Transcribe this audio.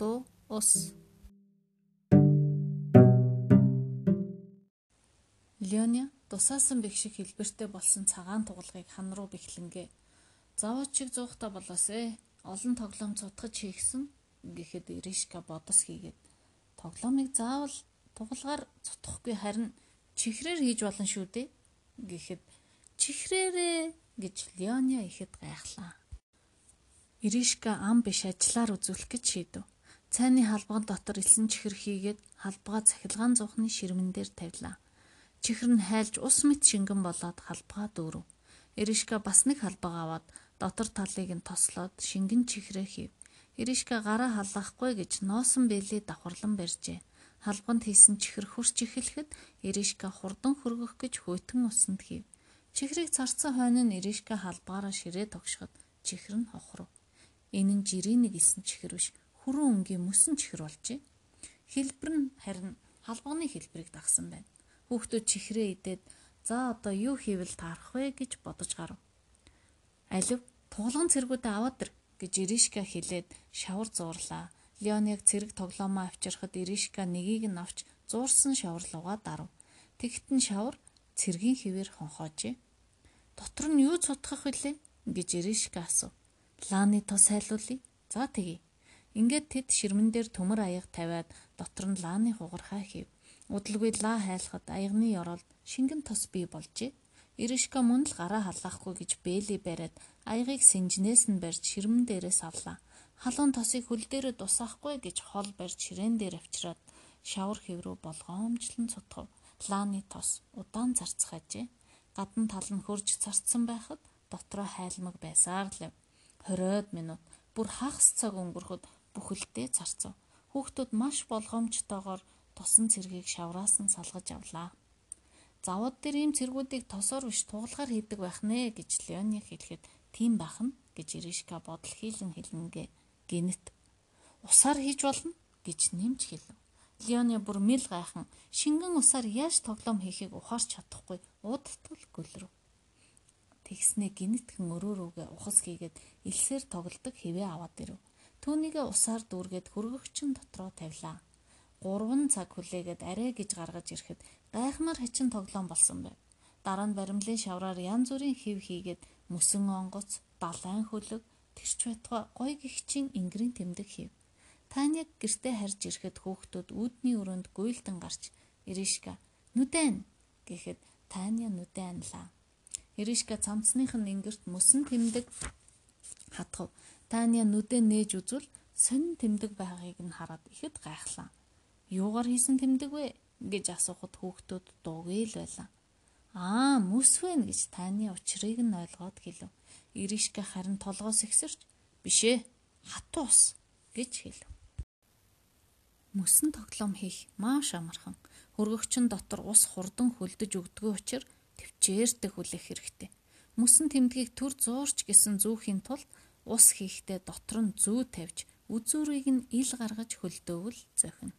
дутуу ус. Леоня тусаасан бэх шиг хэлбэртэй болсон цагаан тугалгыг хан руу бэхлэнгээ. Завууд чиг зуухта болоосэ. Олон тоглоом цутгаж хийгсэн гэхэд Иришка бодос хийгээд тоглоомыг заавал тугалгаар цутгахгүй харин чихрээр хийж болно шүү дээ гэхэд чихрээрээ гэж Леоня ихэд гайхлаа. Иришка ам биш ажиллаар үзүүлэх гэж шийдэв. Цайны халбаган дотор элсэн чихэр хийгээд халбага цахилгаан зуухны ширмэн дээр тавилаа. Чихэр нь хайлж ус мэт шингэн болоод халбага дүүрв. Иришка бас нэг халбага аваад дотор талыг нь тослоод шингэн чихрээ хийв. Иришка гараа халлахгүй гэж ноосон бэлээ давхарлан барьжээ. Халбганд хийсэн чихэр хурч эхлэхэд Иришка хурдан хөргөх гэж хөйтөн усанд хийв. Чихрийг царцсан хойно нь Иришка халбаараа ширээ тогшоход чихэр нь хохров. Энэ нь жирийн нэг исэн чихэр биш хүрэн өнгийн мөсөн чихэр болжээ. Хэлбэр нь харин халбагны хэлбэрийг дагсан байна. Хүүхдүүд чихрээ идээд за одоо юу хийвэл таарах вэ гэж бодож гарав. Алив туулган цэргүүдээ аваад ир гэж Иришка хэлээд шавар зуурлаа. Леоныг цэрэг тоглоомоо авчирхад Иришка нэгийг нь авч зуурсан шавар лугаа дарав. Тэгтэн шавар цэргийн хിവэр хонхоожээ. Дотор нь юу цутгах вүлээ гэж Иришка асуув. Лааны тос хайлуулъя. За тэгье. Ингээд тэд ширмэн дээр төмөр аяга тавиад дотор нь лааны хугархаа хийв. Удалгүй лаа хайлахад аягны ёроол шингэн тос бий болжээ. Иришка мөн л гараа халаахгүй гэж бэлий бариад аягыг синжнээс нь барьж ширмэн дээрээс авлаа. Халуун тосыг хөл дээрээ дусаахгүй гэж хол барьж ширээн дээр авчираад шавар хэврүү болгоомжлон цутгав. Лааны тос удаан зарцах ажээ. Гадна тал нь хөрж царцсан байхад дотроо хайлмаг байсаар л 20-од минут бүр хагас цаг өнгөрөхөд бүхэлдээ царцав. Хүүхдүүд маш болгоомжтойгоор тусан цэргийг шавраас нь салгаж авлаа. Завууд дээр ийм цэргүүдийг тосоор биш тугалгаар хийдэг байх нэ гэж Леони хэлэхэд тийм байх нь гэж Иришка бодол хийлэн хэлнэгээ гинэт. Усаар хийж болно гэж нэмж хэлв. Леони бүр мэл гайхан шингэн усаар яаж тоглоом хийхийг ухаарч чадахгүй уудтал гөлрөв. Тэгснээ гинэтхэн өрөө рүүгээ ухас хийгээд элсээр тоглодог хэвээ аваад ирэв. Түүнийгээ усаар дүүргээд хөргөгчин дотроо тавилаа. 3 цаг хүлээгээд арай гэж гаргаж ирэхэд гайхмаар хачин тоглоом болсон байв. Дараа нь баримлын шавраар янз бүрийн хэв хийгээд мөсөн онгоц, далайн хөлөг, тэрч байтугай гой гихчийн ингрийн тэмдэг хийв. Таняг гэртээ харж ирэхэд хүүхдүүд үүдний өрөөнд гуйлдан гарч Иришка нүдэн гэхэд Таня нүдэн анлаа. Иришка цамцных нь ингэрт мөсөн тэмдэг хатгав. Таня нүдээ нээж үзвэл сонин тэмдэг байгааг нь хараад ихэд гайхлаа. Юугаар хийсэн тэмдэг вэ гэж асуухад хүүхдүүд дуугээл байлаа. Аа, мүс вэ гэж Таны учрыг нь ойлгоод хэлв. Иришка харин толгоос ихсэрч бишээ хатуу ус гэж хэлв. Мөсөн тоглоом хийх маш амархан. Хөргөгчин дотор ус хурдан хөлдөж өгдгөө учраас төвчээртэй хүлээх хэрэгтэй. Мөсөн тэмдгийг төр зуурч гэсэн зүүхийн тулд ус хийхдээ дотор нь зүү тавьж үзүүрийг нь ил гаргаж хөлдөөвөл зохино.